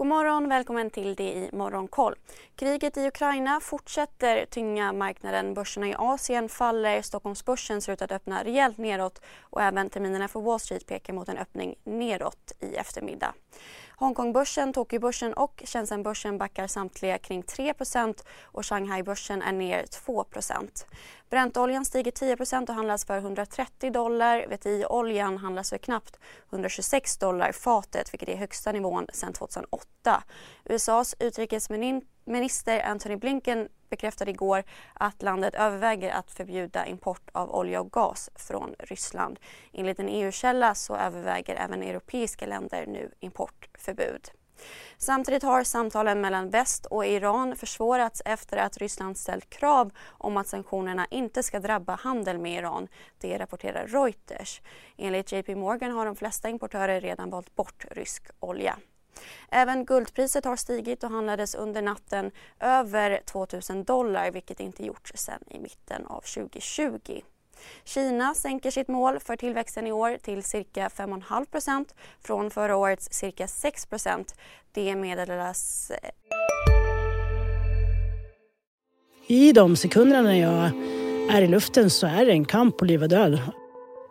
God morgon, välkommen till det i Morgonkoll. Kriget i Ukraina fortsätter tynga marknaden. Börserna i Asien faller, Stockholmsbörsen ser ut att öppna rejält neråt och även terminerna för Wall Street pekar mot en öppning neråt i eftermiddag. Hongkongbörsen, Tokyobörsen och Shenzhenbörsen backar samtliga kring 3% och Shanghaibörsen är ner 2 Brentoljan stiger 10% och handlas för 130 dollar. VTI-oljan handlas för knappt 126 dollar fatet vilket är högsta nivån sedan 2008. USAs utrikesminister Antony Blinken bekräftade igår att landet överväger att förbjuda import av olja och gas från Ryssland. Enligt en EU-källa så överväger även europeiska länder nu importförbud. Samtidigt har samtalen mellan väst och Iran försvårats efter att Ryssland ställt krav om att sanktionerna inte ska drabba handel med Iran. Det rapporterar Reuters. Enligt JP Morgan har de flesta importörer redan valt bort rysk olja. Även guldpriset har stigit och handlades under natten över 2000 dollar vilket inte gjorts sedan i mitten av 2020. Kina sänker sitt mål för tillväxten i år till cirka 5,5% från förra årets cirka 6% Det meddelas... I de sekunderna när jag är i luften så är det en kamp på liv och död.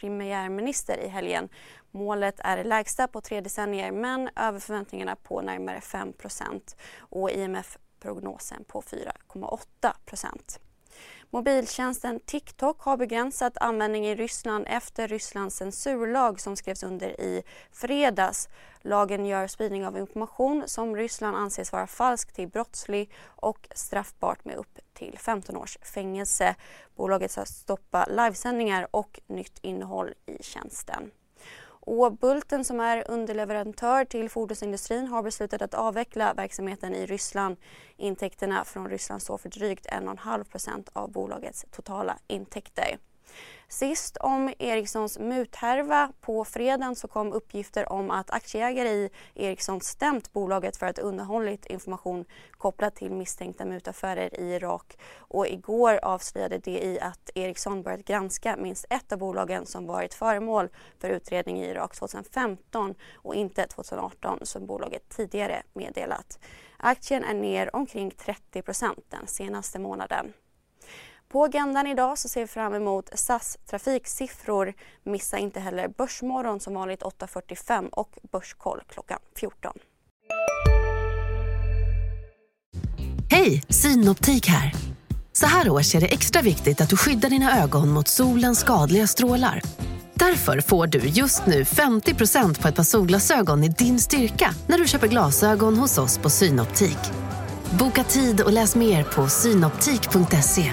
premiärminister i helgen. Målet är det lägsta på tre decennier men över förväntningarna på närmare 5% och IMF-prognosen på 4,8 Mobiltjänsten TikTok har begränsat användning i Ryssland efter Rysslands censurlag som skrevs under i fredags. Lagen gör spridning av information som Ryssland anses vara falsk till brottslig och straffbart med upp till 15 års fängelse. Bolaget ska stoppa livesändningar och nytt innehåll i tjänsten. Och Bulten som är underleverantör till fordonsindustrin har beslutat att avveckla verksamheten i Ryssland. Intäkterna från Ryssland står för drygt 1,5% av bolagets totala intäkter. Sist om Ericssons muthärva. På fredagen så kom uppgifter om att aktieägare i Ericsson stämt bolaget för att undanhållit information kopplat till misstänkta mutaffärer i Irak. Och igår avslöjade DI att Ericsson börjat granska minst ett av bolagen som varit föremål för utredning i Irak 2015 och inte 2018 som bolaget tidigare meddelat. Aktien är ner omkring 30 den senaste månaden. På agendan idag så ser vi fram emot SAS trafiksiffror. Missa inte heller Börsmorgon som vanligt 8.45 och Börskoll klockan 14. Hej, Synoptik här. Så här års är det extra viktigt att du skyddar dina ögon mot solens skadliga strålar. Därför får du just nu 50% på ett par solglasögon i din styrka när du köper glasögon hos oss på Synoptik. Boka tid och läs mer på synoptik.se.